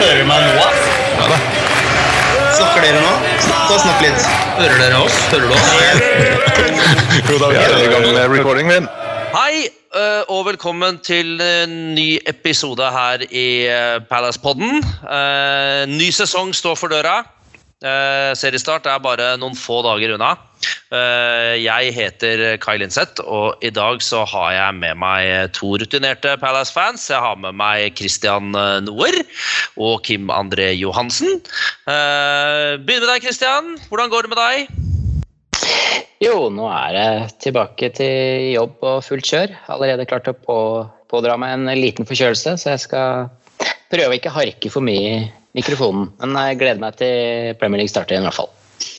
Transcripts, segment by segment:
Hører du meg nå? Ja da. Snakker dere nå? Ta og snakk litt. Hører dere oss? Hører du oss? Jo da, vi er i gang med recording min. Hei, øh, og velkommen til en ny episode her i øh, Palace-podden. Eh, ny sesong står for døra. Eh, seriestart er bare noen få dager unna. Eh, jeg heter Kai Linseth, og i dag så har jeg med meg to rutinerte Palace-fans. Jeg har med meg Christian eh, Noer og Kim André Johansen. Eh, Begynn med deg, Christian. Hvordan går det med deg? Jo, nå er jeg tilbake til jobb og fullt kjør. Allerede klart å på, pådra meg en liten forkjølelse, så jeg skal prøve å ikke harke for mye mikrofonen. Men jeg gleder meg til Premier League starter igjen, i hvert fall.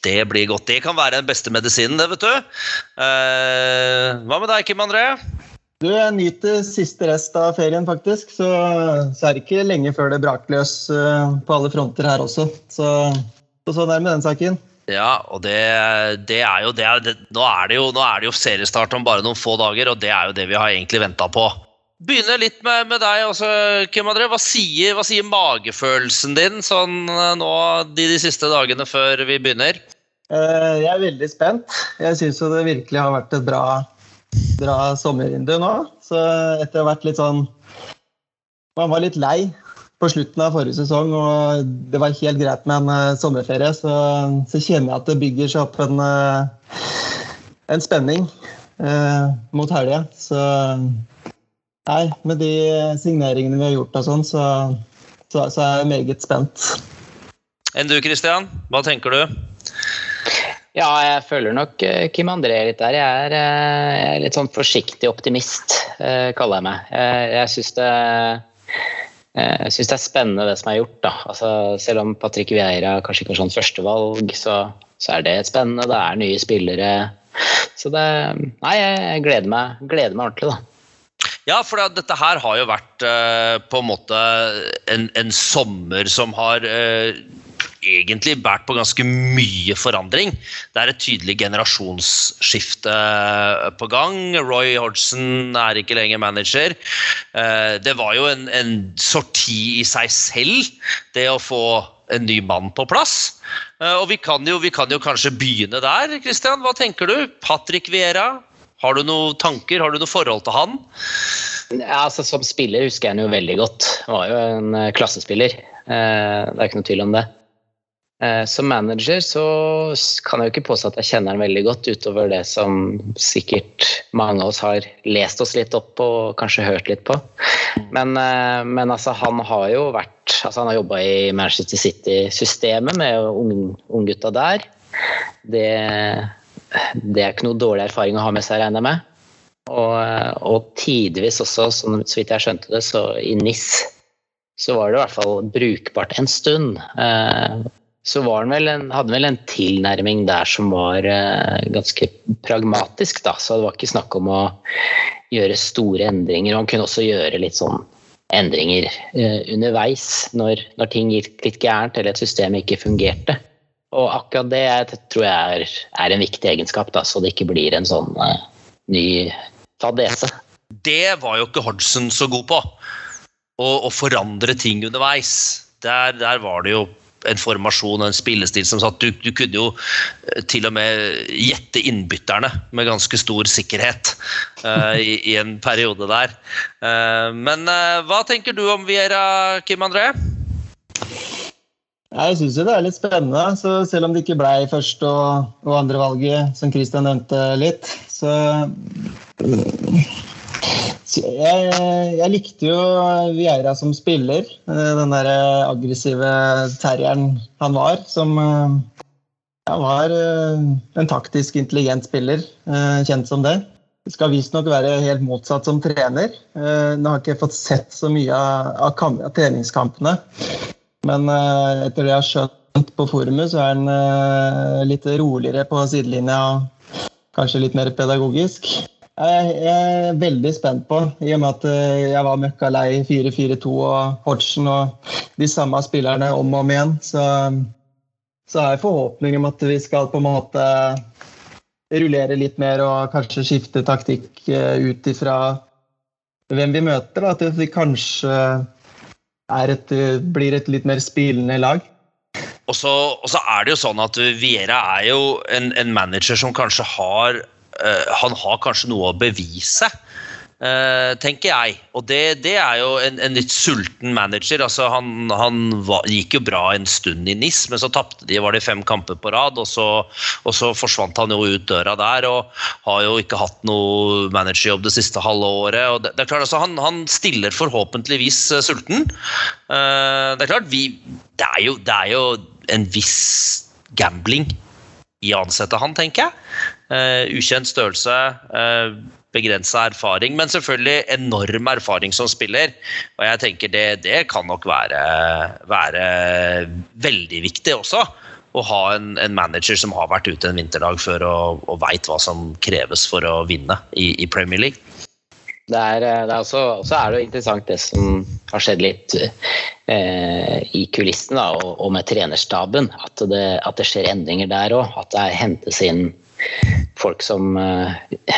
Det blir godt. Det kan være den beste medisinen, det, vet du. Eh, hva med deg, Kim André? Du, Jeg nyter siste rest av ferien, faktisk. Så, så er det ikke lenge før det braker løs eh, på alle fronter her også. Så, så sånn er det med den saken. Ja, og det, det er jo det, det nå, er det jo, nå er det jo seriestart om bare noen få dager, og det er jo det vi har egentlig venta på. Begynne litt med, med deg også, Kim André. Hva sier, hva sier magefølelsen din sånn eh, nå de, de siste dagene før vi begynner? Eh, Jeg er veldig spent. Jeg syns jo det virkelig har vært et bra, bra sommervindu nå. Så etter å ha vært litt sånn Man var litt lei på slutten av forrige sesong, og det var helt greit med en eh, sommerferie, så, så kjenner jeg at det bygger seg opp en, en spenning eh, mot helga. Så nei, med de signeringene vi har gjort og sånn, så, så, så er jeg meget spent. Enn du, Christian? Hva tenker du? Ja, jeg føler nok eh, Kim André litt der. Jeg er, eh, jeg er litt sånn forsiktig optimist, eh, kaller jeg meg. Jeg, jeg syns det jeg det er spennende det som er gjort. da. Altså, selv om Patrick Vieira kanskje ikke var sånn førstevalg, så, så er det spennende. Det er nye spillere. Så det Nei, jeg gleder meg, gleder meg ordentlig, da. Ja, for dette her har jo vært eh, på en måte en, en sommer som har eh, egentlig båret på ganske mye forandring. Det er et tydelig generasjonsskifte på gang. Roy Hodgson er ikke lenger manager. Eh, det var jo en, en sorti i seg selv, det å få en ny mann på plass. Eh, og vi kan, jo, vi kan jo kanskje begynne der. Christian, hva tenker du? Patrick Viera, har du noen tanker, har du noe forhold til han? Ja, altså, som spiller husker jeg han jo veldig godt. Han var jo en eh, klassespiller. Eh, det er ikke noe tvil om det. Eh, Som manager så kan jeg jo ikke påstå at jeg kjenner han veldig godt, utover det som sikkert mange av oss har lest oss litt opp på og kanskje hørt litt på. Men, men altså, han har jo vært altså, Han har jobba i Manchester City-systemet med ung- unggutta der. Det, det er ikke noe dårlig erfaring å ha med seg, regner jeg med. Og, og tidvis også, så vidt jeg skjønte det, så i NIS så var det i hvert fall brukbart en stund. Eh, så vel en, hadde vel en tilnærming der som var eh, ganske pragmatisk, da. Så det var ikke snakk om å gjøre store endringer. Han kunne også gjøre litt sånn endringer eh, underveis når, når ting gikk litt gærent eller et system ikke fungerte. Og akkurat det tror jeg er, er en viktig egenskap, da, så det ikke blir en sånn uh, ny fadese. Det var jo ikke Hodgson så god på. Å, å forandre ting underveis. Der, der var det jo en formasjon og en spillestil som satt. Du, du kunne jo eh, til og med gjette innbytterne med ganske stor sikkerhet uh, i, i en periode der. Uh, men hva tenker du om Viera, Kim André? Jeg syns det er litt spennende. så Selv om det ikke ble første og, og andre valget, som Christian nevnte litt, så jeg, jeg likte jo Vieira som spiller. eh, Den der aggressive terrieren han var. Som eh, ja, var eh, en taktisk intelligent spiller, kjent som det. Skal visstnok være helt motsatt som trener. Nå har jeg ikke fått sett så mye av treningskampene. Men eh, etter det jeg har skjønt på forumet, så er han eh, litt roligere på sidelinja kanskje litt mer pedagogisk. Jeg er veldig spent på, i og med at eh, jeg var møkka lei 4-4-2 og Hodgson og de samme spillerne om og om igjen, så, så har jeg forhåpninger om at vi skal på en måte rullere litt mer og kanskje skifte taktikk ut ifra hvem vi møter. Da. At vi kanskje er et, blir et litt mer spillende lag. Og så, og så er det jo sånn at Viera er jo en, en manager som kanskje har uh, Han har kanskje noe å bevise. Uh, tenker jeg. Og det, det er jo en, en, litt sulten manager. altså Han, han var, gikk jo bra en stund i NIS, men så tapte de var det fem kamper på rad. Og så, og så, forsvant han jo ut døra der og har jo ikke hatt noe managerjobb det siste halve året. og det, det er klart altså Han, han stiller forhåpentligvis uh, sulten. Uh, det er klart, vi, det, er jo, det er jo en viss gambling i å ansette han, tenker jeg. ukjent størrelse. Uh, begrensa erfaring, men selvfølgelig enorm erfaring som spiller. Og jeg tenker det, det kan nok være, være, veldig viktig også. Å ha en, en, manager som har vært ute en vinterdag før og, og veit hva som kreves for å vinne i, i Premier League. Det er, det er også, også, er det interessant det som har skjedd litt eh, i kulissene og, og, med trenerstaben. At det, at det skjer endringer der òg. At det hentes inn folk som eh,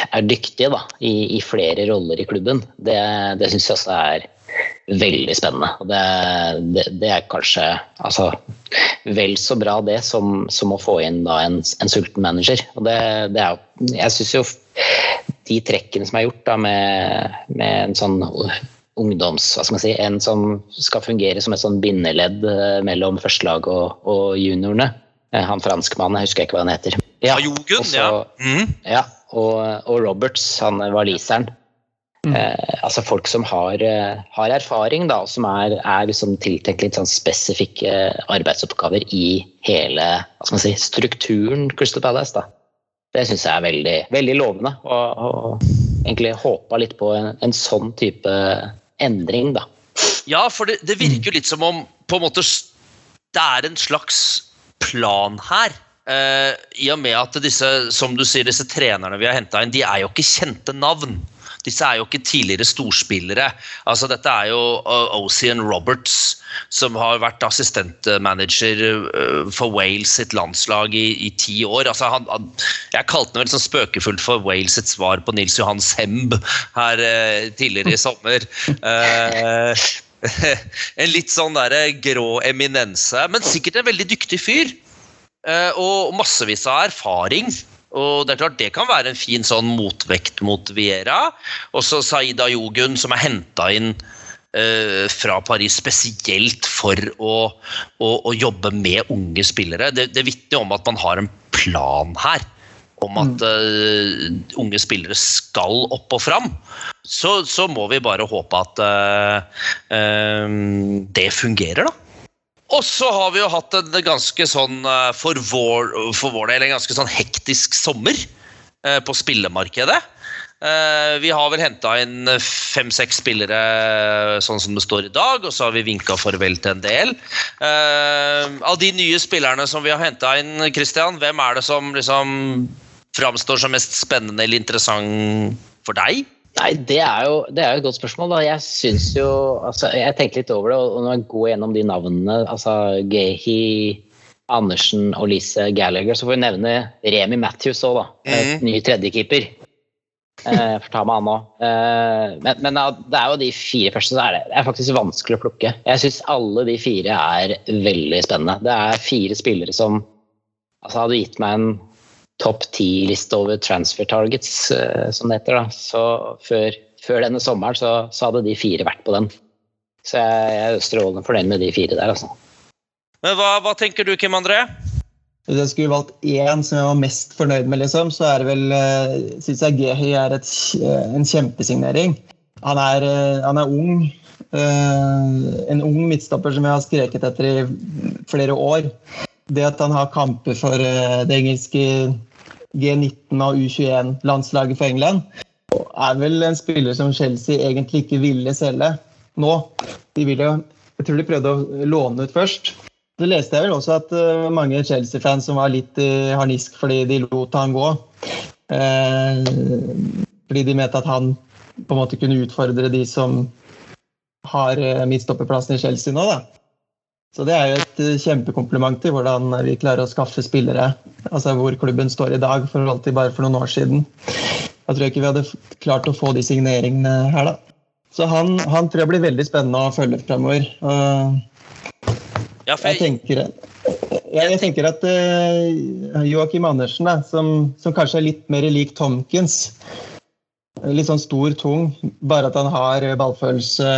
er dyktige da, i, i flere roller i klubben. Det, det syns jeg også er veldig spennende. Det, det, det, er kanskje altså, vel så bra det som, som å få inn da, en, en, sulten manager. Og det, det er, jeg syns jo de trekkene som er gjort da, med, med en sånn ungdoms... Hva skal man si, En som skal fungere som et sånn bindeledd eh, mellom førstelaget og, og juniorene. Eh, han franskmannen, jeg husker ikke hva han heter. Ja, Jogun, også, ja. Mm. ja og, og, Roberts, han waliseren. Mm. Eh, altså folk som har, eh, har, erfaring, da, og som er, er liksom tiltenkt litt sånn spesifikke arbeidsoppgaver i hele hva skal man si, strukturen Crystal Palace. da. Det syns jeg er veldig, veldig lovende, og, og egentlig håpa litt på en, en, sånn type endring, da. Ja, for det, det virker jo litt som om på en måte det er en slags plan her. Uh, I og med at disse som du sier, disse trenerne vi har henta inn, de er jo ikke kjente navn. Disse er jo ikke tidligere storspillere. Altså, dette er jo uh, Ocean Roberts, som har vært assistentmanager uh, for Wales sitt landslag i, i ti år. Altså, han, han, jeg kalte ham vel sånn spøkefullt for Wales sitt svar på Nils Johan Semb her eh, tidligere i sommer. en litt sånn der grå eminense, men sikkert en veldig dyktig fyr. Eh, og massevis av erfaring. Og det er klart det kan være en fin sånn motvekt mot Viera. Også Saida Jogun, som er henta inn uh, fra Paris spesielt for å, å, å, jobbe med unge spillere. Det, det vitner om at man har en plan her. Om at uh, unge spillere skal opp og fram. Så, så må vi bare håpe at uh, det fungerer, da. Og så har vi jo hatt en ganske sånn eh, for vår, for vår del en ganske sånn hektisk sommer eh, på spillemarkedet. Eh, vi har vel henta inn fem-seks spillere sånn som det står i dag, og så har vi vinka farvel til en del. Av de nye spillerne som vi har henta inn, Christian, hvem er det som liksom framstår som mest spennende eller interessant for deg? Nei, det er jo det er et godt spørsmål. da. Jeg syns jo altså, Jeg tenkte litt over det, og når jeg går gjennom de navnene, altså Gehi, Andersen og Lise Gallagher, så får vi nevne Remi Matthews òg, da. Mm. Ny tredjekeeper. Eh, får ta med han òg. Eh, men, men, det er jo de fire første, så er det, det er faktisk vanskelig å plukke. Jeg syns alle de fire er veldig spennende. Det er fire spillere som altså, hadde gitt meg en topp ti-liste over transfer targets, eh, som det heter. Da. Så før, før denne sommeren så, så, hadde de fire vært på den. Så jeg, jeg er strålende fornøyd med de fire der, altså. Men hva, hva tenker du, Kim André? Hvis jeg skulle valgt én som jeg var mest fornøyd med, liksom, så er det vel uh, Syns jeg Gehi er et, uh, en kjempesignering. Han er, han er ung. en ung midtstopper som jeg har skreket etter i flere år det at han har kamper for det engelske G19 og U21-landslaget for England. Er vel en spiller som Chelsea egentlig ikke ville selge nå. De ville, jeg tror de prøvde å låne ut først. Så leste jeg vel også at uh, mange Chelsea-fans som var litt i uh, harnisk fordi de lot han gå. Fordi de mente at han på en måte kunne utfordre de som har midtstopperplassen i Chelsea nå. da. Så det er jo et eh, kjempekompliment til hvordan vi klarer å skaffe spillere. Altså hvor klubben står i dag, for alltid bare for noen år siden. Jeg tror ikke vi hadde klart å få de signeringene her, da. Så han, han tror jeg blir veldig spennende å følge fremover. Ja, jeg, tenker, jeg, jeg tenker at uh, Joakim Andersen, da, som, som kanskje er litt mer lik Tomkins Litt sånn stor, tung, bare at han har ballfølelse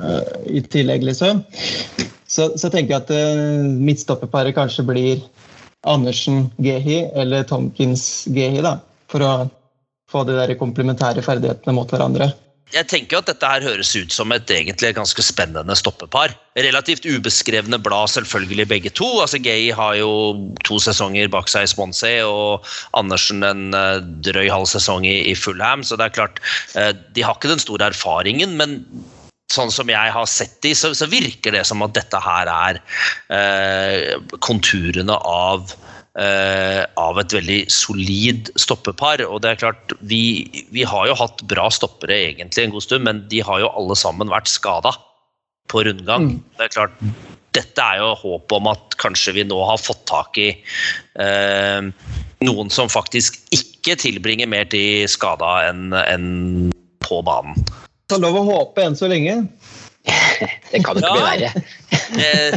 uh, i tillegg, liksom. Så, så tenker jeg at uh, midtstopperparet kanskje blir Andersen Gehi eller Tomkins Gehi, da. For å få de der komplementære ferdighetene mot hverandre. jeg tenker at dette her høres ut som et egentlig ganske spennende stoppepar. Relativt ubeskrevne blad, selvfølgelig begge to. altså Gay har jo to sesonger bak seg i Swansea, og Andersen en eh, drøy halv sesong i, Fullham. Så det er klart, eh, de har ikke den store erfaringen, men sånn som jeg har sett de, så, så virker det som at dette her er eh, konturene av eh, av et veldig solid stoppepar. Og det er klart, vi, vi har jo hatt bra stoppere egentlig en god stund, men de har jo alle sammen vært skada på rundgang. Det er klart, dette er jo håp om at kanskje vi nå har fått tak i eh, noen som faktisk ikke tilbringer mer tid skada enn enn på banen. Så lov å håpe enn så lenge. Det kan jo ikke bli verre. Eh,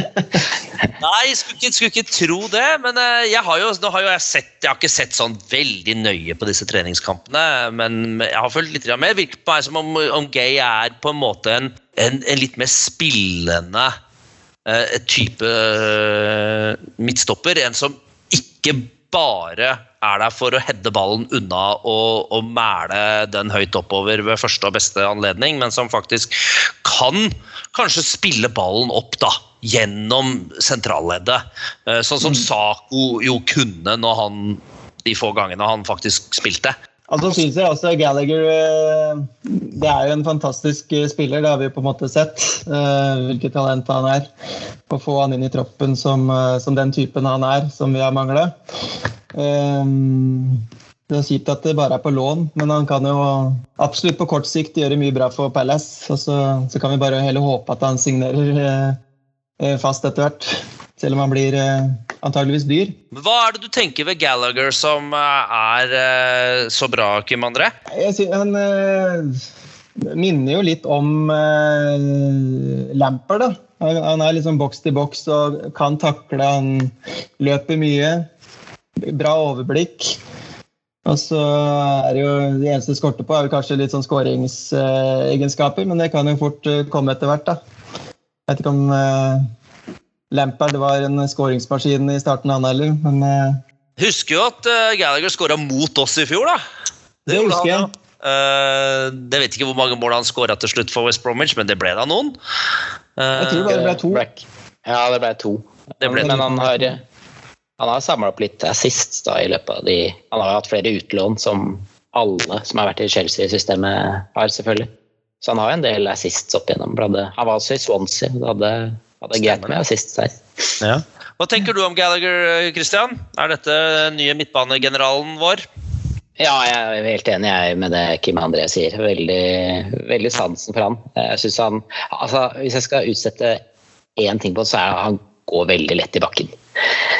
nei, skulle ikke, skulle ikke tro det. Men eh, jeg har jo, nå har jo jeg sett Jeg har ikke sett sånn veldig nøye på disse treningskampene, men jeg har følt litt mer. Det virker på meg som om, om Gay er på en måte en, en, en litt mer spillende eh, type eh, midtstopper. En som ikke bare er der for å heade ballen unna og, og mæle den høyt oppover ved første og beste anledning, men som faktisk kan kanskje spille ballen opp da, gjennom sentralleddet. Eh, Sånn som Sako jo kunne når han, de få gangene han faktisk spilte. Altså synes jeg også Gallagher eh, Det er jo en fantastisk eh, spiller, det har vi på en måte sett. Hvilket talent han er. Å få han inn i troppen som, som den typen han er, som vi har mangla. Det er kjipt at det bare er på lån, men han kan jo absolutt på kort sikt gjøre mye bra for Palace. Og så, så kan vi bare heller håpe at han signerer eh, eh, fast etter hvert. Selv om han blir eh, antageligvis dyr. Hva er det du tenker ved Gallagher som er så bra, Kim André? Jeg synes, han minner jo litt om eh, Lampard. da. Han, han er liksom boks til boks og kan takle. Han løper mye. Bra overblikk. Og så er det jo Det eneste det skorter på, er jo kanskje litt sånn skåringsegenskaper, men det kan jo fort eh, komme etter hvert. da. Jeg vet ikke om eh, Lampard var en skåringsmaskin i starten, han heller, men eh, Husker jo at uh, Gallagher skåra mot oss i fjor, da. det det husker jeg. Uh, jeg vet ikke hvor mange mål han skåra til slutt for West Bromwich, men det ble da noen. Uh, Jeg tror bare det ble to. Black. Ja, det ble to. Det ble Men han har, han har samla opp litt assist da, i løpet av de Han har jo hatt flere utlån, som alle som har vært i Chelsea-systemet, har, selvfølgelig. Så han har jo en del assists opp igjennom. Han var også i Swansea. Det hadde, hadde greit med assists der. Hva tenker du om Gallagher, Christian? Er dette nye midtbanegeneralen vår? Ja, jeg er helt enig jeg med det Kim André sier. Veldig, veldig sansen for han. Jeg synes han altså, Hvis jeg skal utsette én ting på det, så er han går veldig lett i bakken.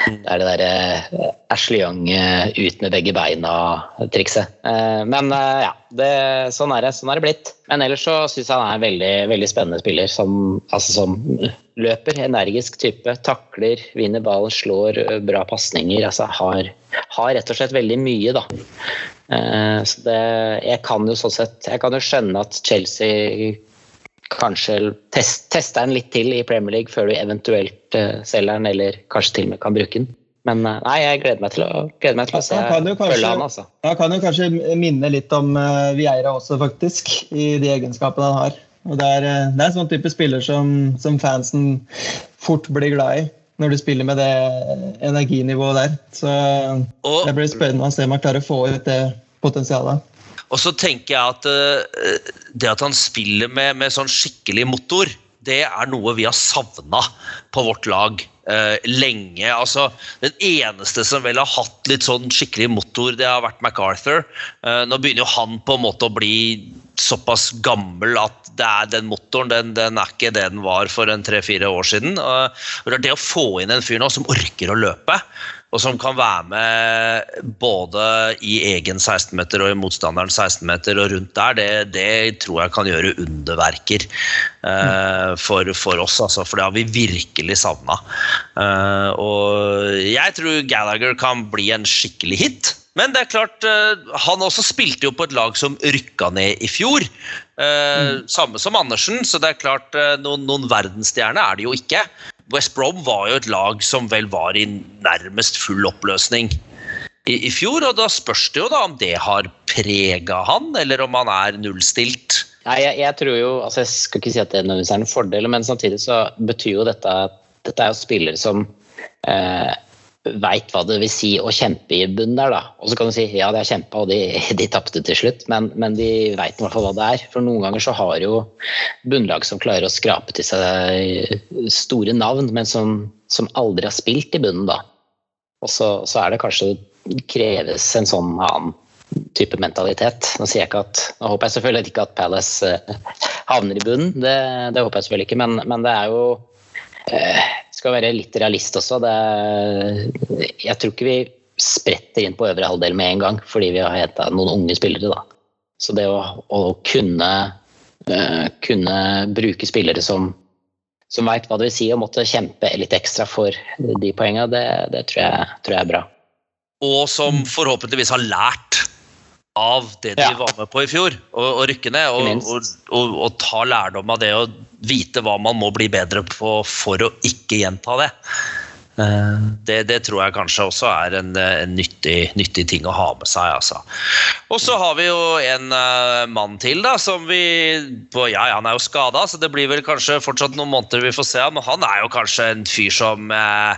Det er det derre Ashley Young eh, ut med begge beina-trikset. Men eh, ja, det, sånn, er det, sånn er det blitt. Men ellers så syns jeg han er en veldig, veldig spennende spiller. Som, altså, som løper, energisk type, takler, vinner ball, slår eh, bra pasninger. Altså, har, har rett og slett veldig mye, da. Eh, Så det, jeg kan jo sånn sett Jeg kan jo skjønne at Chelsea kanskje test, tester den litt til i Premier League før du eventuelt eh, selger den, eller kanskje til og med kan bruke den. Men eh, nei, jeg gleder meg til å, gleder meg til å se følge han, altså. Jeg kan jo kanskje minne litt om uh, Vieira også, faktisk, i de egenskapene han har. Og det er, uh, det er en sånn type spiller som, som fansen fort blir glad i. Når du spiller med det energinivået der. Så Og, det blir spennende å se om han klarer å få ut det potensialet. Og så tenker jeg at eh, det at han spiller med, med sånn skikkelig motor, det er noe vi har savna på vårt lag eh, lenge. Altså, den eneste som vel har hatt litt sånn skikkelig motor, det har vært MacArthur. Eh, nå begynner jo han på en måte å bli såpass gammel at det er den motoren den, den er ikke det den var for en tre-fire år siden. Eh, det å få inn en fyr nå som orker å løpe, og som kan være med både i egen 16-meter og i motstanderens 16-meter og rundt der, det, det, tror jeg kan gjøre underverker uh, for, for, oss. Altså, for det har vi virkelig savna. Uh, og jeg tror Gallagher kan bli en skikkelig hit. Men det er klart, han også spilte jo på et lag som rykka ned i fjor. Mm. Samme som Andersen, så det er klart noen, noen verdensstjerne er det jo ikke. West Brom var jo et lag som vel var i nærmest full oppløsning i, i fjor. Og da spørs det jo da om det har prega han, eller om han er nullstilt. Nei, jeg, jeg, tror jo, altså jeg skal ikke si at det nødvendigvis er en fordel, men samtidig så betyr jo dette at dette er jo spillere som eh, veit hva det vil si å kjempe i bunnen der, da. Og så kan du si ja, de har kjempa og de, de tapte til slutt, men, men de veit i hvert fall hva det er. For noen ganger så har jo bunnlag som klarer å skrape til seg store navn, men som, som aldri har spilt i bunnen, da. Og så, så er det kanskje kreves en sånn annen type mentalitet. Nå sier jeg ikke at, nå håper jeg selvfølgelig ikke at Palace eh, havner i bunnen, det, det håper jeg selvfølgelig ikke, men, men det er jo eh, skal være litt realist også. Det, jeg tror ikke vi spretter inn på øvre halvdel med en gang, fordi vi har henta noen unge spillere. Da. Så det å, å kunne, uh, kunne, bruke spillere som, som veit hva det vil si å måtte kjempe litt ekstra for de poengene, det, det tror, jeg, tror, jeg, er bra. Og som forhåpentligvis har lært av det de ja. var med på i fjor, å rykke ned. Og, og, og, og, ta lærdom av det og vite hva man må bli bedre på for å ikke gjenta det. Eh, det, det, tror jeg kanskje også er en, en nyttig, nyttig, ting å ha med seg. Altså. Og så har vi jo en uh, mann til, da, som vi Ja, han er jo skada, så det blir vel kanskje fortsatt noen måneder vi får se ham. Han er jo kanskje en fyr som, uh,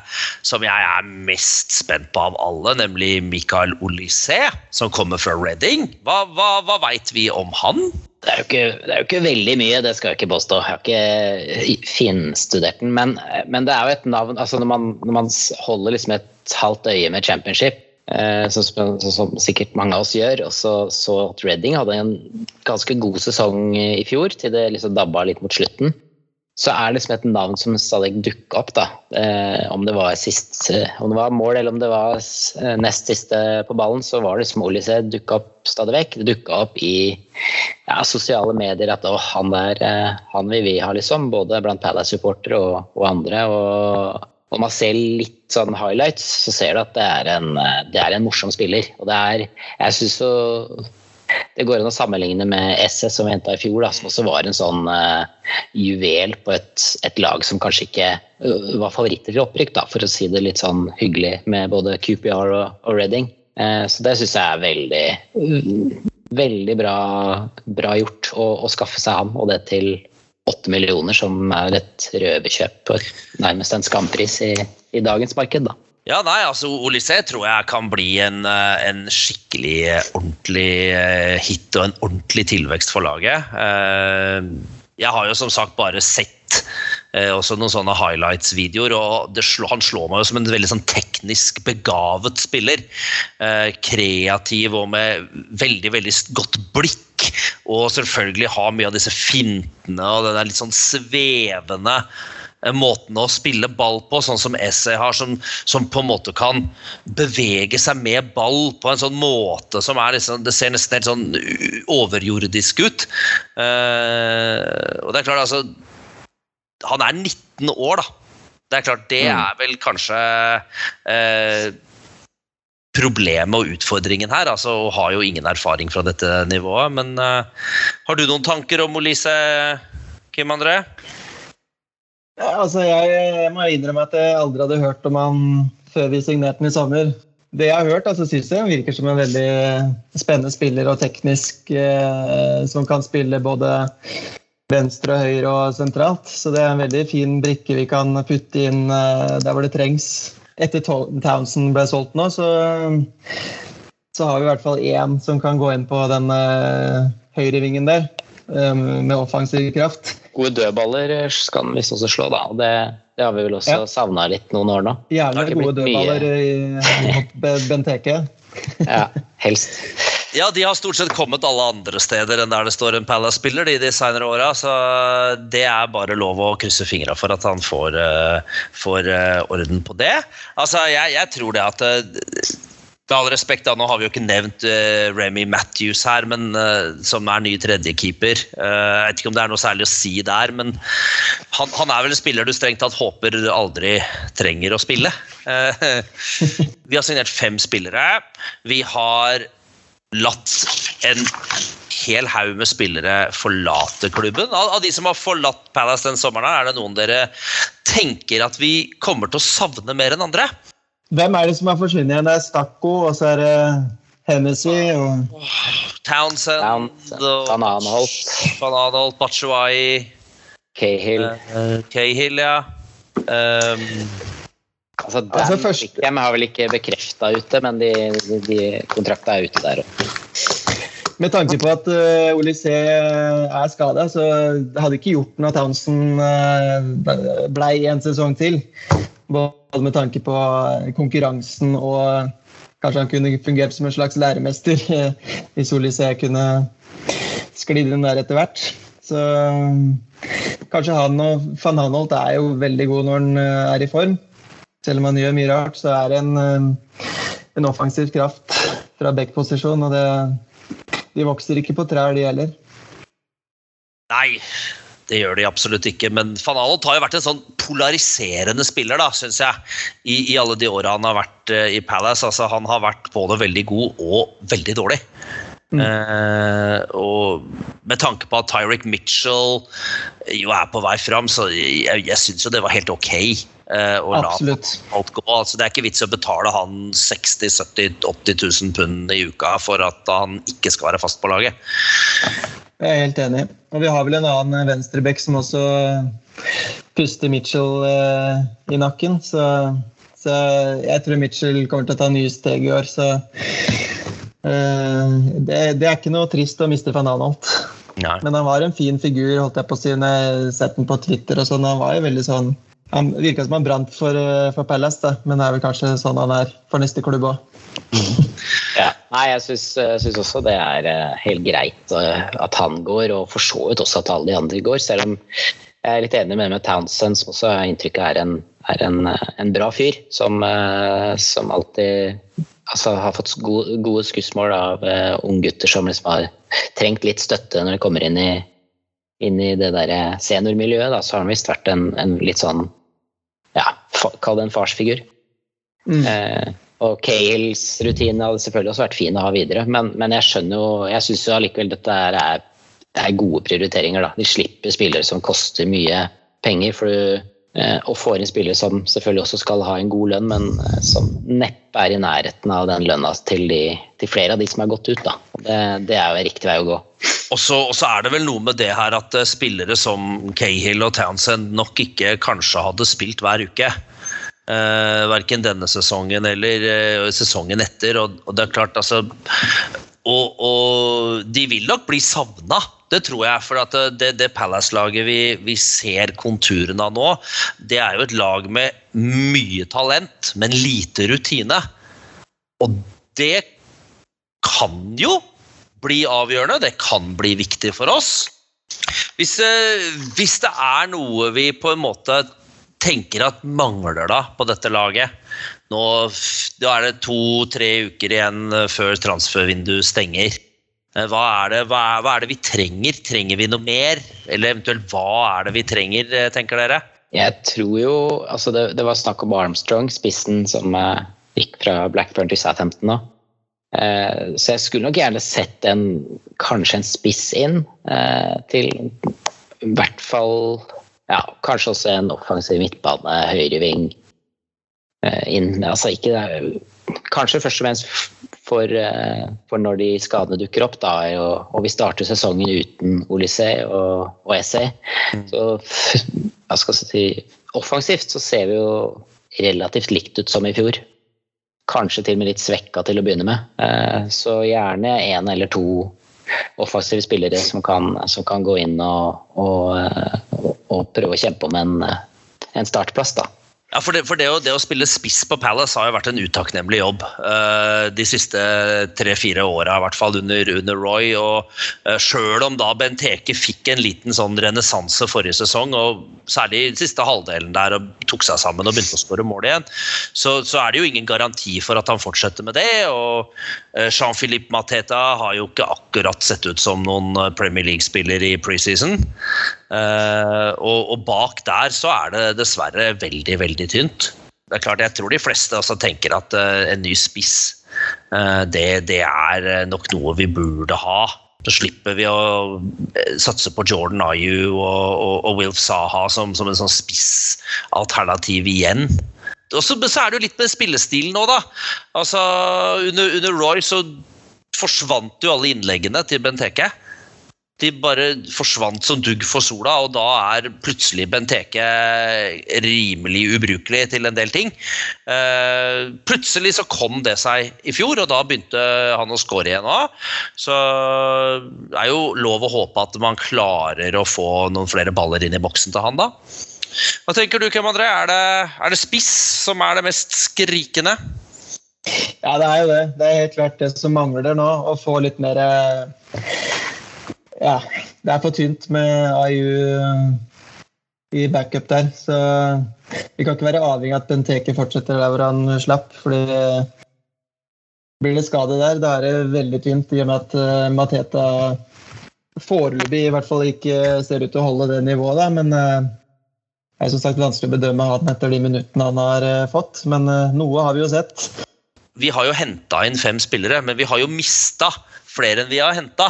som jeg er mest spent på av alle, nemlig Mikael Olysé, som kommer fra Reading. Hva, hva, hva veit vi om han? Det er, ikke, det er, jo ikke, veldig mye, det skal jeg ikke påstå. Jeg har ikke finstudert den. Men, men, det er jo et navn altså Når man, når man holder liksom et halvt øye med championship, eh, som, som, som, sikkert mange av oss gjør, og så, så at Reading hadde en ganske god sesong i fjor, til det liksom dabba litt mot slutten så er det liksom et navn som stadig dukka opp. da. Eh, om, det var sist, eh, om det var mål eller om det var eh, nest siste på ballen, så var det liksom Olise dukka opp stadig vekk. Det dukka opp i ja, sosiale medier at å, han er eh, han vil vi ha, liksom. Både blant Palace-supportere og, og, andre. Og når man ser litt sånn highlights, så ser du at det er en, det er en morsom spiller. Og det er Jeg syns så det går an å sammenligne med SS som vi henta i fjor, da, som også var en sånn uh, juvel på et, et, lag som kanskje ikke uh, var favoritter til opprykk, da, for å si det litt sånn hyggelig, med både QPR og, og Reading. Uh, så det syns jeg er veldig, veldig bra, bra gjort å, å, skaffe seg han, og det til åtte millioner, som er et røverkjøp og nærmest en skampris i, i dagens marked. da. Ja, nei, altså Olysée tror jeg kan bli en, eh, en, skikkelig eh, ordentlig eh, hit og en ordentlig tilvekst for laget. Jeg har jo som sagt bare sett også noen sånne highlights-videoer, og slår, han slår meg jo som en veldig sånn teknisk begavet spiller. Kreativ og med veldig, veldig godt blikk. Og selvfølgelig har mye av disse fintene og den der litt sånn svevende måten å spille ball på, sånn som Essay har, som, som, på en måte kan bevege seg med ball på en sånn måte som er liksom Det ser nesten helt sånn overjordisk ut. Uh, og det er klart, altså Han er 19 år, da. Det er klart, det mm. er vel kanskje uh, problemet og utfordringen her. altså og har jo ingen erfaring fra dette nivået. Men uh, har du noen tanker om Olise, Kim André? Ja, altså jeg, jeg, må innrømme at jeg aldri hadde hørt om han før vi signerte den i sommer. Det jeg har hørt, altså syns jeg virker som en veldig spennende spiller og teknisk eh, som kan spille både venstre, høyre og sentralt. Så det er en veldig fin brikke vi kan putte inn eh, der hvor det trengs. Etter Townsend ble solgt nå, så, så har vi i hvert fall én som kan gå inn på den eh, høyrevingen der med offensiv kraft gode dødballer skal han visst også slå, da. Det, det, har vi vel også ja. savna litt noen år nå. Gjerne gode dødballer mye... i Benteke. ja, helst. Ja, de har stort sett kommet alle andre steder enn der det står en Palace-spiller de de senere åra, så det er bare lov å krysse fingra for at han får, uh, får uh, orden på det. Altså, jeg, jeg tror det at uh, med all respekt, da, nå har vi jo ikke nevnt uh, Remy Matthews her, men, uh, som er ny tredjekeeper. Uh, jeg vet ikke om det er noe særlig å si der, men han, han er vel en spiller du strengt tatt håper du aldri trenger å spille. vi har signert fem spillere. Vi har latt en hel haug med spillere forlate klubben. Av, av, de som har forlatt Palace den sommeren, er det noen dere tenker at vi kommer til å savne mer enn andre? Hvem er det som har forsvunnet igjen? Det er Stakko, og så er det Hennessy og Townsend, Townsend Van Anholt. Van Anholt, Batshuayi Cahill. Uh, Cahill, ja. Um, altså, Dan altså først... Wickham har vel ikke bekrefta ute, men de, de, de kontrakta er ute der òg. Med tanke på at uh, Olysé er skada, så det hadde ikke gjort noe at Townsend uh, blei en sesong til. Både med tanke på konkurransen og kanskje han kunne fungert som en slags læremester hvis Olysé kunne sklidd inn der etter hvert. Så kanskje han og van Hanholt er jo veldig god når han eh, er i form. Selv om han gjør mye rart, så er det en, eh, en offensiv kraft fra back-posisjon. Og det, de vokser ikke på trær, de heller. Nei, det gjør de absolutt ikke, men van Alot har jo vært en sånn polariserende spiller, da, syns jeg. I, I, alle de åra han har vært uh, i Palace. Altså, han har vært både veldig god og veldig dårlig. Mm. Eh, og med tanke på at Tyric Mitchell jo er på vei fram, så jeg, jeg syns jo det var helt ok. eh, å Absolutt. la alt gå. Altså, det er ikke vits å betale han 60 70 80 000 pund i uka for at han ikke skal være fast på laget. Jeg er helt enig. Og vi har vel en annen venstreback som også puster Mitchell eh, i nakken. Så, så, jeg tror Mitchell kommer til å ta nye steg i år. Så det, det, er ikke noe trist å miste van Anholt. Men han var en fin figur, holdt jeg på å si, når jeg sett den på Twitter. og sånn. Han var jo veldig sånn han virka som han brant for, eh, for Palace, da. men det er vel kanskje sånn han er for neste klubb òg. Ja. Nei, jeg syns også det er eh, helt greit eh, at han går, og for så vidt også at alle de andre går. Selv om jeg er litt enig med, med Townsend, som også har inntrykket er en, er en, en bra fyr. Som, som alltid altså, har fått gode, gode skussmål av uh, unggutter som liksom har trengt litt støtte når de kommer inn i, inn i det der seniormiljøet. Da, så har han visst vært en, en, litt sånn ja, kall det en farsfigur. Mm. Uh, og Cales rutine hadde selvfølgelig også vært fin å ha videre, men, men jeg skjønner jo Jeg syns jo allikevel dette er, er, gode prioriteringer, da. De slipper spillere som koster mye penger, for du, eh, og får inn spillere som selvfølgelig også skal ha en god lønn, men eh, som neppe er i nærheten av den lønna til, de, til flere av de som har gått ut. Da. Det, det er jo riktig vei å gå. Og så er det vel noe med det her at eh, spillere som Cahill og Townsend nok ikke kanskje hadde spilt hver uke. Uh, verken denne sesongen eller uh, sesongen etter. Og, og, det er klart, altså og, og, de vil nok bli savna, det tror jeg. For det, det Palace-laget vi, vi, ser konturene av nå, det er jo et lag med mye talent, men lite rutine. Og det kan jo bli avgjørende. Det kan bli viktig for oss. Hvis, uh, hvis det er noe vi på en måte tenker at mangler da på dette laget? Nå da er det to-tre uker igjen eh, før transfervinduet stenger. Eh, hva er, det, hva, er, hva er, det, vi trenger? Trenger vi noe mer? Eller eventuelt hva er det vi trenger, eh, tenker dere? Jeg tror jo altså det, det var snakk om Armstrong, spissen som eh, gikk fra Blackburn til Southampton nå. Uh, så jeg skulle nok gjerne sett en, kanskje en spiss inn eh, til i hvert fall ja, kanskje også en offensiv midtbane, høyreving eh, inn. Altså ikke Kanskje først og fremst for, eh, for når de skadene dukker opp, da, og, og vi starter sesongen uten Olysée og, og Essay. Mm. Så hva skal jeg si Offensivt så ser vi jo relativt likt ut som i fjor. Kanskje til og med litt svekka til å begynne med. Eh, så gjerne én eller to offensive spillere som kan, som kan gå inn og, og, og, og, prøve å kjempe om en, en startplass. da. Ja, for, det, for det, å, det, å, spille spiss på Palace har jo vært en utakknemlig jobb uh, de siste tre-fire åra, i hvert fall under, under Roy. og uh, Sjøl om da Benteke fikk en liten sånn renessanse forrige sesong, og særlig i siste halvdelen der og tok seg sammen og begynte å skåre mål igjen, så, så, er det jo ingen garanti for at han fortsetter med det. og uh, Jean-Philippe Mateta har jo ikke akkurat sett ut som noen Premier League-spiller i preseason. Uh, og, og, bak der så er det dessverre veldig, veldig tynt. Det er klart, Jeg tror de fleste også tenker at uh, en ny spiss uh, det, det, er nok noe vi burde ha. Så slipper vi å satse på Jordan Ayu og, og, og Wilf Saha som, som en sånn spissalternativ igjen. Også, så er det jo litt med spillestilen nå, da. Altså, under, under Roy så forsvant jo alle innleggene til Benteke de bare forsvant som dugg for sola, og da er plutselig Benteke rimelig ubrukelig til en del ting. Uh, plutselig så kom det seg i fjor, og da begynte han å score igjen òg. Så det er jo lov å håpe at man klarer å få noen flere baller inn i boksen til han, da. Hva tenker du, Kem André? Er det, er det spiss som er det mest skrikende? Ja, det er jo det. Det er helt klart det som mangler nå. Å få litt mer ja, det er for tynt med AIU eh, i backup der. Så vi kan ikke være avhengig av at Benteke fortsetter der hvor han slapp. fordi blir det skade der, da er det veldig tynt i og med at uh, Mateta foreløpig i hvert fall ikke ser ut til å holde det nivået. Da. Men det er som sagt vanskelig å bedømme han etter de minuttene han har fått. Men noe har vi jo sett. Vi har jo henta inn fem spillere, men vi har jo mista flere enn vi har henta.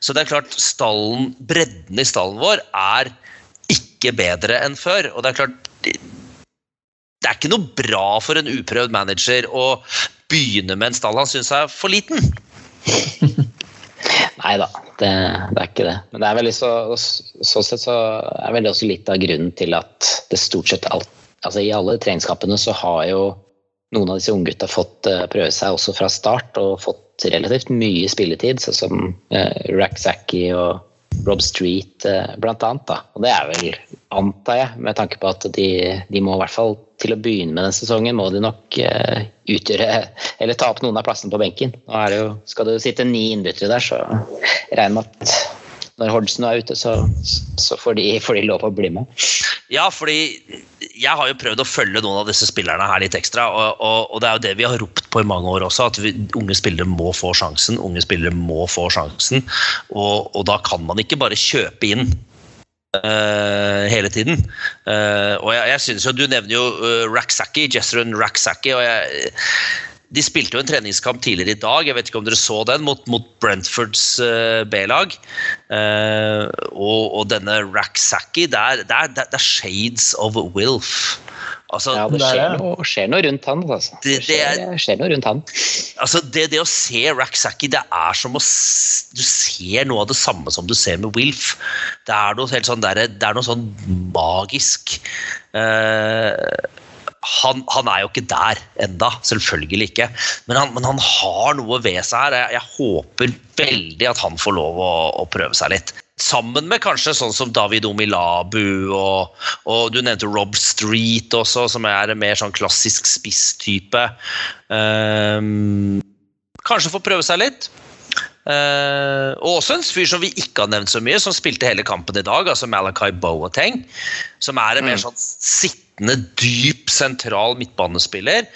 Så det er klart, stallen, bredden i stallen vår er ikke bedre enn før. Og det er klart Det er ikke noe bra for en uprøvd manager å begynne med en stall han syns er for liten. Nei da, det, det, er ikke det. Men det er veldig så, så sett så er vel også litt av grunnen til at det stort sett alt Altså I alle treningskampene så har jo noen av disse unggutta fått uh, prøve seg også fra start og fått relativt mye spilletid, sånn som eh, Rack Zacky og Rob Street eh, blant annet. Da. Og det er vel, antar jeg, med tanke på at de, de må i hvert fall til å begynne med den sesongen, må de nok eh, utgjøre Eller ta opp noen av plassene på benken. Nå er det jo, skal det jo sitte ni innbyttere der, så regner med at når Hordsen er ute, så, så får, de, får, de, lov å bli med. Ja, fordi jeg har jo prøvd å følge noen av disse spillerne her litt ekstra. Og, og, og det er jo det vi har ropt på i mange år også, at vi, unge spillere må få sjansen. Unge spillere må få sjansen. Og, og da kan man ikke bare kjøpe inn Uh, hele tiden. Uh, og jeg, jeg synes jo, Du nevner jo uh, Raksaki, Jessrun Raksaki. og jeg de spilte jo en treningskamp tidligere i dag, jeg vet ikke om dere så den, mot, mot Brentfords uh, B-lag. Uh, og, og, denne Raksaki, det er, det, er, det er shades of Wilf. Altså, ja, det skjer noe, skjer noe, rundt han. Altså. Det, det, skjer, skjer, noe rundt han. Altså, det, det å se Raksaki, det er som å Du ser noe av det samme som du ser med Wilf. Det er noe, helt sånn, der, det er noe sånn magisk. Uh, han, han, er jo ikke der enda, selvfølgelig ikke. Men han, men han har noe ved seg her. Jeg, jeg, håper veldig at han får lov å, å, prøve seg litt. Sammen med kanskje sånn som David Omilabu og, og du nevnte Rob Street også, som er en mer sånn klassisk spisstype. Um, kanskje få prøve seg litt. Uh, og også en fyr som vi ikke har nevnt så mye, som spilte hele kampen i dag, altså Malachi Boateng. Som er en mer mm. sånn sittende, dyp, sentral midtbanespiller.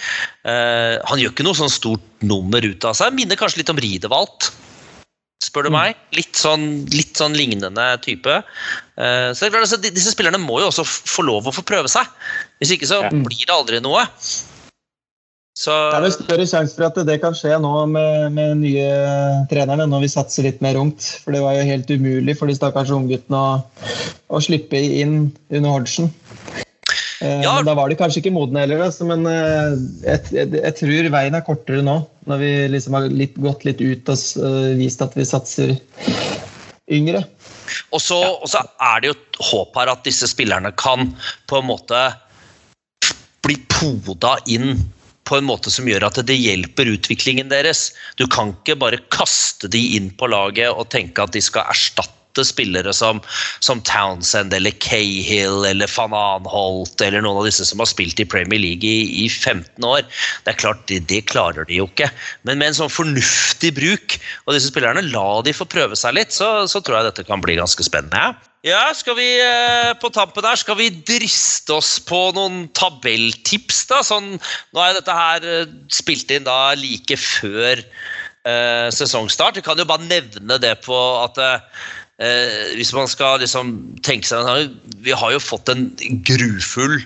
Uh, han gjør ikke noe sånn stort nummer ut av seg. Minner kanskje litt om Ridevalt, spør du mm. meg. Litt sånn, litt sånn lignende type. Uh, så klart, altså, Disse spillerne må jo også få lov å få prøve seg. Hvis ikke så blir det aldri noe. Så... Det er vel større sjanse for at det kan skje nå med, med nye trenerne, når vi satser litt mer ungt. For det var jo helt umulig for de stakkars ungguttene å, å slippe inn under Hodgson. Eh, ja. Da var de kanskje ikke modne heller. Men eh, jeg, jeg, jeg, tror veien er kortere nå, når vi liksom har litt, gått litt ut og uh, vist at vi satser yngre. Og så, og så er det jo et håp her at disse spillerne kan på en måte bli poda inn på en måte som gjør at det hjelper utviklingen deres. Du kan ikke bare kaste de inn på laget og tenke at de skal erstatte spillere som, som Townsend eller Cahill eller van Anholt eller noen av disse som har spilt i Premier League i, i 15 år. Det er klart, det, det, klarer de jo ikke. Men med en sånn fornuftig bruk, og disse spillerne, la de få prøve seg litt, så, så tror jeg dette kan bli ganske spennende. Ja. Skal vi eh, på tampen her, skal vi driste oss på noen tabelltips, da? Sånn, nå er dette her eh, spilt inn da like før eh, sesongstart. Vi kan jo bare nevne det på at eh, hvis man skal liksom tenke seg Vi har jo fått en grufull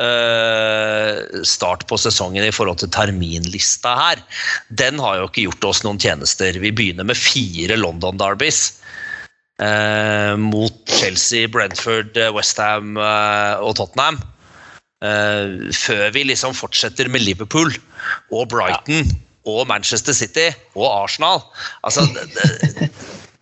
eh, start på sesongen i forhold til terminlista her. Den har jo ikke gjort oss noen tjenester. Vi begynner med fire London Derbys. Eh, mot Chelsea, Brentford, eh, Westham eh, og Tottenham. Eh, før vi liksom fortsetter med Liverpool og Brighton ja. og Manchester City og Arsenal. Altså det,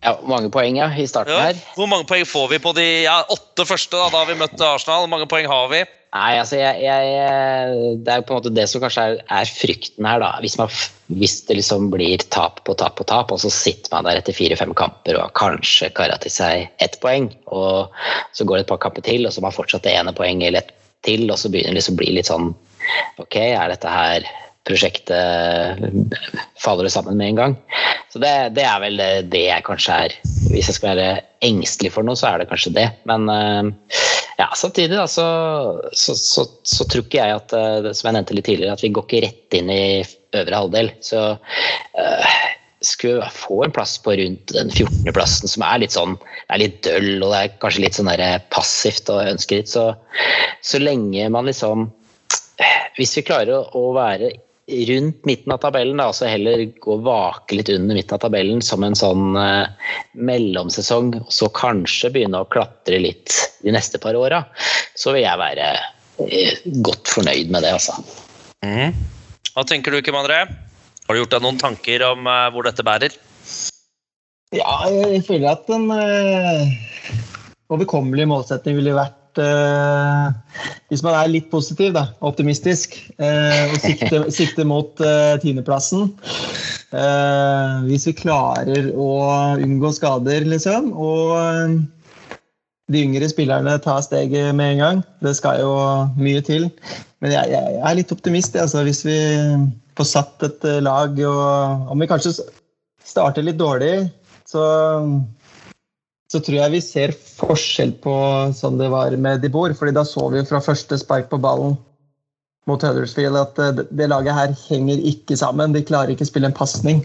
Ja, mange poeng ja, i starten ja. her. Hvor mange poeng får vi på de ja, åtte første? Da, da har vi møtt Arsenal. Hvor mange poeng har vi? Nei, altså jeg, jeg, Det er jo på en måte det som kanskje er, er frykten her. da. Hvis, man, hvis, det liksom blir tap på tap på tap, og så sitter man der etter fire-fem kamper og har kanskje kara til seg ett poeng, og så går det et par kamper til, og så har man fortsatt det ene poenget eller ett til, og så begynner det liksom å bli litt sånn Ok, er dette her prosjektet faller det sammen med en gang. Så det, det, er vel det jeg kanskje er Hvis jeg skal være engstelig for noe, så er det kanskje det. Men eh, ja, samtidig da, så, så, så, så, tror ikke jeg at eh, som jeg nevnte litt tidligere, at vi går ikke rett inn i øvre halvdel. Så øh, skulle jeg få en plass på rundt den 14. plassen, som er litt sånn det er litt døll og det er kanskje litt sånn der passivt og ønsker litt, så, så lenge man liksom Hvis vi klarer å være rundt midten av tabellen, da, altså heller gå vake litt under midten av tabellen som en sånn eh, mellomsesong, og så kanskje begynne å klatre litt de neste par åra, så vil jeg være eh, godt fornøyd med det, altså. Mm. Hva tenker du, Kim André? Har du gjort deg noen tanker om eh, hvor dette bærer? Ja, jeg føler at en overkommelig målsetting ville vært uh, Hvis man er litt positiv, da, optimistisk, eh, og sikter sikte mot eh, tiendeplassen Hvis vi klarer å unngå skader, liksom, og de yngre spillerne tar steget med en gang Det skal jo mye til. Men jeg, jeg er litt optimist, altså, hvis vi får satt et lag og Om vi kanskje starter litt dårlig, så så tror jeg vi ser forskjell på sånn det var med De Boer. fordi da så vi jo fra første spark på ballen mot Huddersfield at det, det laget her henger ikke sammen. De klarer ikke å spille en pasning.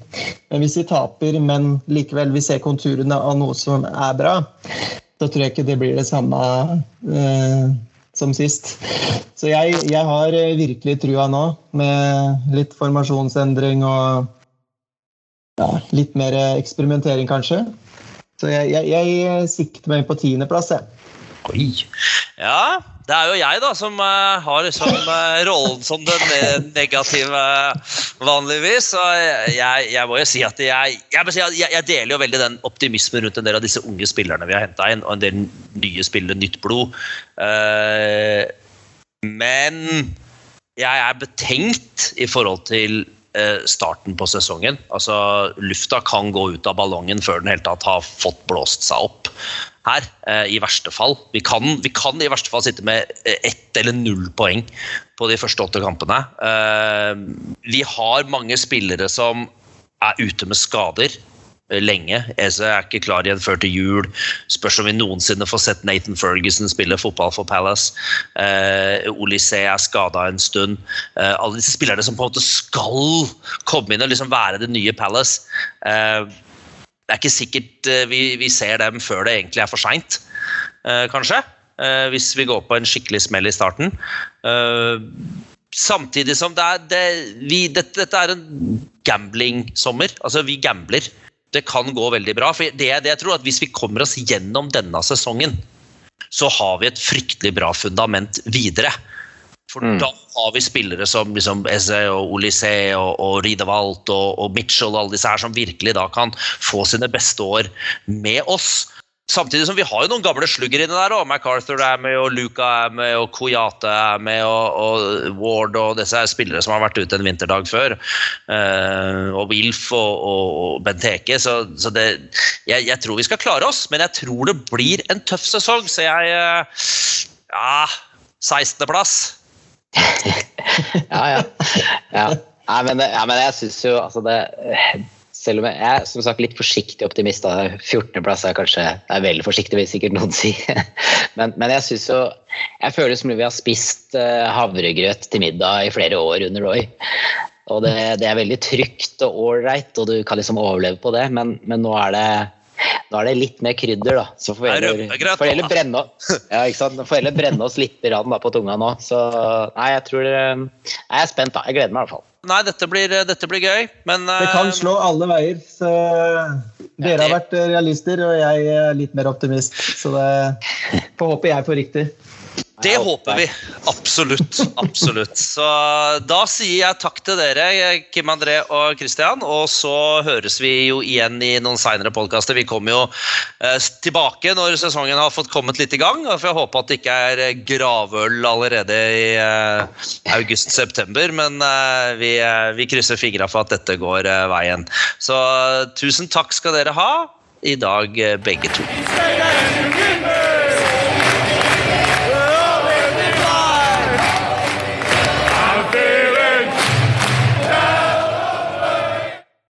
Men hvis vi taper, men likevel vi ser konturene av noe som er bra, så tror jeg ikke det blir det samme eh, som sist. Så jeg, jeg, har virkelig trua nå, med litt formasjonsendring og ja, litt mer eksperimentering, kanskje. Så jeg, jeg, jeg sikter meg på tiendeplass, jeg. Oi. Ja, det er jo jeg da som uh, har liksom, uh, rollen som den negative vanligvis. Og jeg, jeg, må jo si at jeg, jeg, jeg, deler jo veldig den optimismen rundt en del av disse unge spillerne vi har henta inn, og en del nye spillere, nytt blod. Uh, men jeg er betenkt i forhold til Eh, starten på sesongen. Altså, lufta kan gå ut av ballongen før den helt tatt har fått blåst seg opp her, eh, i verste fall. Vi kan, vi kan, i verste fall sitte med eh, ett eller null poeng på de første åtte kampene. Vi har mange spillere som er ute med skader lenge. Eze er ikke klar igjen før til jul. Spørs om vi noensinne får sett Nathan Ferguson spille fotball for Palace. Eh, Olysée er skada en stund. Eh, alle disse spillerne som på en måte skal komme inn og liksom være det nye Palace. Eh, det er ikke sikkert vi, vi, ser dem før det egentlig er for seint, kanskje. hvis vi går på en skikkelig smell i starten. Samtidig som det er, det, vi, dette, dette, er en gambling-sommer. Altså, vi gambler det kan gå veldig bra. For det, det jeg tror at Hvis vi kommer oss gjennom denne sesongen, så har vi et fryktelig bra fundament videre. For mm. da har vi spillere som liksom Eze og Olysée og, og Ridevalt og, og, Mitchell og alle disse her som virkelig da kan få sine beste år med oss. Samtidig som vi har jo noen gamle slugger inni der òg. MacArthur er med, og Luca er med, og Koyate er med, og, og Ward og disse er spillere som har vært ute en vinterdag før. Uh, og Wilf og, og, og Benteke. Så, så det jeg, jeg tror vi skal klare oss, men jeg tror det blir en tøff sesong, så jeg uh, Ja, 16.-plass. ja, ja. ja. Nei, men, ja, men jeg syns jo altså det selv om jeg er som sagt litt forsiktig optimist. 14.-plass er kanskje er veldig forsiktig, vil sikkert noen si. Men, men jeg syns jo Jeg føler som om vi har spist uh, havregrøt til middag i flere år under Roy. Og det, det er veldig trygt og ålreit, og du kan liksom overleve på det, men, men nå er det nå er det litt mer krydder, da. Så får vi heller, brenne, ja, brenne oss litt på tunga nå. Så nei, jeg tror Jeg er spent, da. Jeg gleder meg i hvert fall. Nei, dette blir, dette blir gøy, men Det kan eh, slå alle veier. Så dere har vært realister, og jeg er litt mer optimist. Så det får håpe jeg får riktig. Det håper vi. Absolutt. Absolutt. Så da sier jeg takk til dere, Kim André og Christian. Og så høres vi jo igjen i noen seinere podkaster. Vi kommer jo eh, tilbake når sesongen har fått kommet litt i gang. For jeg håper at det ikke er eh, gravøl allerede i eh, august-september. Men eh, vi, vi, krysser fingra for at dette går veien. Så tusen takk skal dere ha i dag, begge to.